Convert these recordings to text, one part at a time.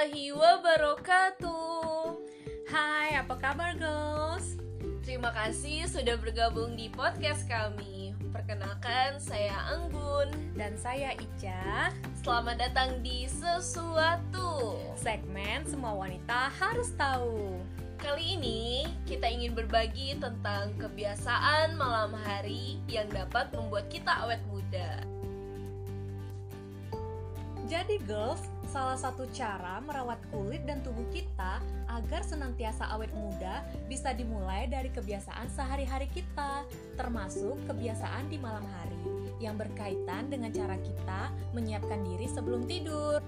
warahmatullahi wabarakatuh. Hai, apa kabar girls? Terima kasih sudah bergabung di podcast kami. Perkenalkan, saya Anggun. Dan saya Ica. Selamat datang di Sesuatu. Segmen semua wanita harus tahu. Kali ini kita ingin berbagi tentang kebiasaan malam hari yang dapat membuat kita awet muda. Jadi girls, salah satu cara merawat kulit dan tubuh kita agar senantiasa awet muda bisa dimulai dari kebiasaan sehari-hari kita, termasuk kebiasaan di malam hari yang berkaitan dengan cara kita menyiapkan diri sebelum tidur.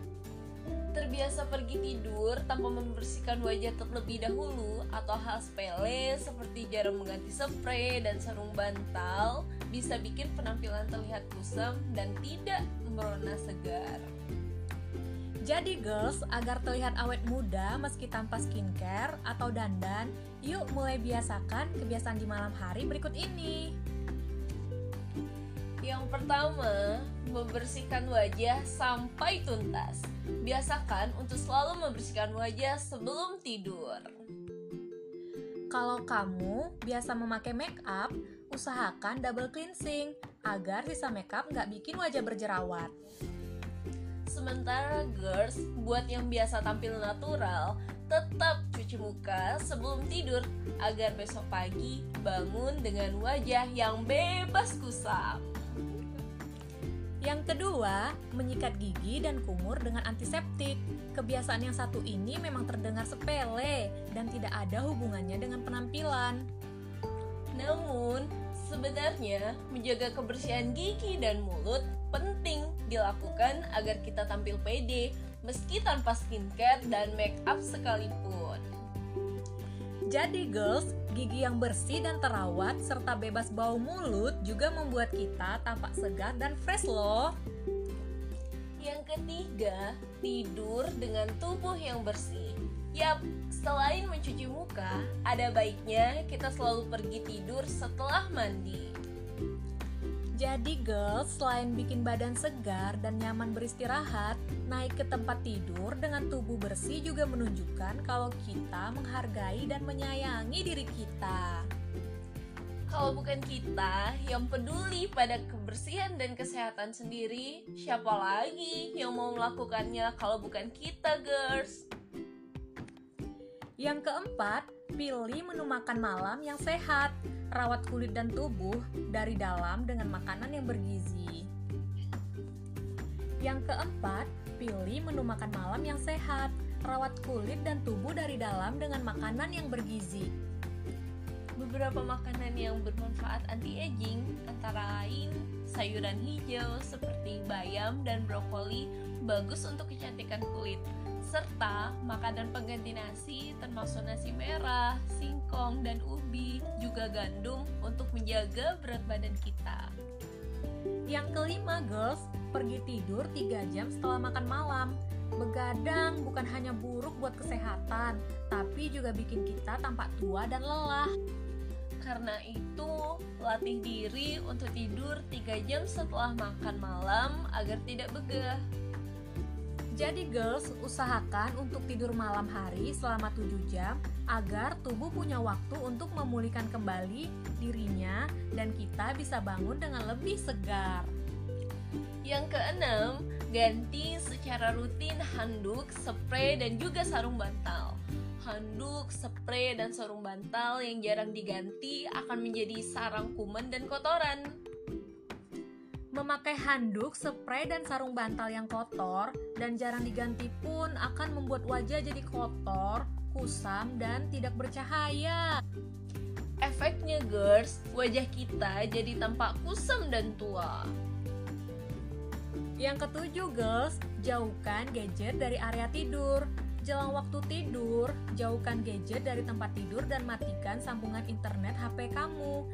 Terbiasa pergi tidur tanpa membersihkan wajah terlebih dahulu atau hal sepele seperti jarang mengganti spray dan sarung bantal bisa bikin penampilan terlihat kusam dan tidak merona segar. Jadi girls, agar terlihat awet muda meski tanpa skincare atau dandan, yuk mulai biasakan kebiasaan di malam hari berikut ini. Yang pertama, membersihkan wajah sampai tuntas. Biasakan untuk selalu membersihkan wajah sebelum tidur. Kalau kamu biasa memakai make up, usahakan double cleansing agar sisa makeup nggak bikin wajah berjerawat. Sementara girls, buat yang biasa tampil natural, tetap cuci muka sebelum tidur agar besok pagi bangun dengan wajah yang bebas kusam. Yang kedua, menyikat gigi dan kumur dengan antiseptik. Kebiasaan yang satu ini memang terdengar sepele dan tidak ada hubungannya dengan penampilan. Namun, sebenarnya menjaga kebersihan gigi dan mulut penting dilakukan agar kita tampil pede meski tanpa skincare dan make up sekalipun. Jadi girls, gigi yang bersih dan terawat serta bebas bau mulut juga membuat kita tampak segar dan fresh loh. Yang ketiga, tidur dengan tubuh yang bersih. Yap, selain mencuci muka, ada baiknya kita selalu pergi tidur setelah mandi. Jadi girls, selain bikin badan segar dan nyaman beristirahat, naik ke tempat tidur dengan tubuh bersih juga menunjukkan kalau kita menghargai dan menyayangi diri kita. Kalau bukan kita yang peduli pada kebersihan dan kesehatan sendiri, siapa lagi yang mau melakukannya kalau bukan kita, girls? Yang keempat, pilih menu makan malam yang sehat. Rawat kulit dan tubuh dari dalam dengan makanan yang bergizi. Yang keempat, pilih menu makan malam yang sehat. Rawat kulit dan tubuh dari dalam dengan makanan yang bergizi. Beberapa makanan yang bermanfaat anti-aging antara lain sayuran hijau seperti bayam dan brokoli bagus untuk kecantikan kulit serta makanan pengganti nasi termasuk nasi merah, singkong, dan ubi, juga gandum untuk menjaga berat badan kita. Yang kelima, girls, pergi tidur 3 jam setelah makan malam. Begadang bukan hanya buruk buat kesehatan, tapi juga bikin kita tampak tua dan lelah. Karena itu, latih diri untuk tidur 3 jam setelah makan malam agar tidak begah. Jadi girls, usahakan untuk tidur malam hari selama 7 jam agar tubuh punya waktu untuk memulihkan kembali dirinya dan kita bisa bangun dengan lebih segar. Yang keenam, ganti secara rutin handuk, spray, dan juga sarung bantal. Handuk, spray, dan sarung bantal yang jarang diganti akan menjadi sarang kuman dan kotoran. Memakai handuk, spray, dan sarung bantal yang kotor dan jarang diganti pun akan membuat wajah jadi kotor, kusam, dan tidak bercahaya. Efeknya, girls, wajah kita jadi tampak kusam dan tua. Yang ketujuh, girls, jauhkan gadget dari area tidur. Jelang waktu tidur, jauhkan gadget dari tempat tidur dan matikan sambungan internet HP kamu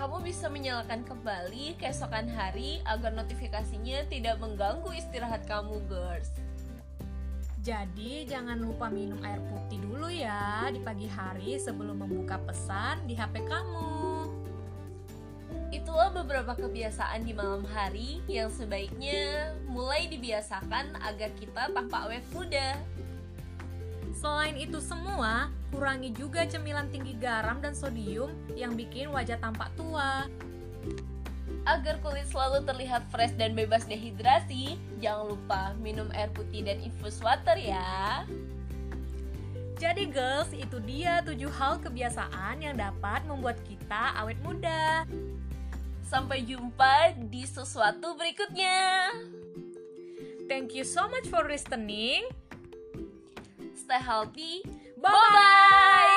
kamu bisa menyalakan kembali keesokan hari agar notifikasinya tidak mengganggu istirahat kamu, girls. Jadi, jangan lupa minum air putih dulu ya di pagi hari sebelum membuka pesan di HP kamu. Itulah beberapa kebiasaan di malam hari yang sebaiknya mulai dibiasakan agar kita tampak awet muda. Selain itu semua, kurangi juga cemilan tinggi garam dan sodium yang bikin wajah tampak tua. Agar kulit selalu terlihat fresh dan bebas dehidrasi, jangan lupa minum air putih dan infus water ya. Jadi girls, itu dia tujuh hal kebiasaan yang dapat membuat kita awet muda. Sampai jumpa di sesuatu berikutnya. Thank you so much for listening. Stay healthy. Bye-bye.